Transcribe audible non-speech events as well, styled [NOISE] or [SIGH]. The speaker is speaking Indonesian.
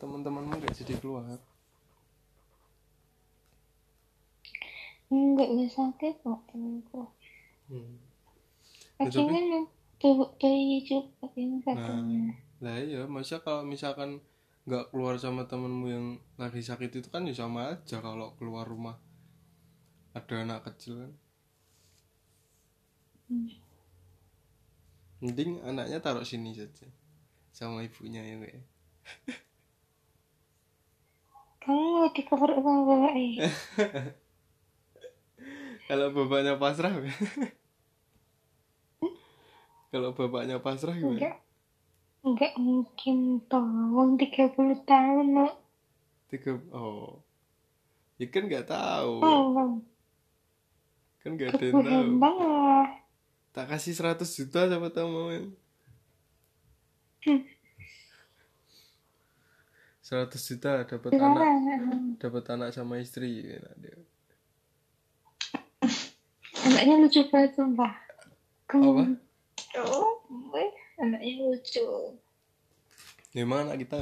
teman-temanmu nggak jadi keluar nggak sakit kok temanku. hmm. Kan mau tuh bayi juga kan nah katanya. lah iya masa kalau misalkan nggak keluar sama temenmu yang lagi sakit itu kan ya sama aja kalau keluar rumah ada anak kecil kan Hmm. mending anaknya taruh sini saja sama ibunya ya kayak [LAUGHS] Di cover sama bapak kalau bapaknya pasrah kalau bapaknya pasrah gimana? Enggak. Enggak mungkin. Wong 30 tahun no. tiga oh. Ya kan nggak tahu. Oh, kan nggak ada yang tahu. tak kasih 100 juta sama tamu Hmm. 100 juta dapat anak Dilarang. dapat anak sama istri enak dia. Anaknya lucu banget sumpah. Apa? Oh, anaknya lucu. Ya, emang anak kita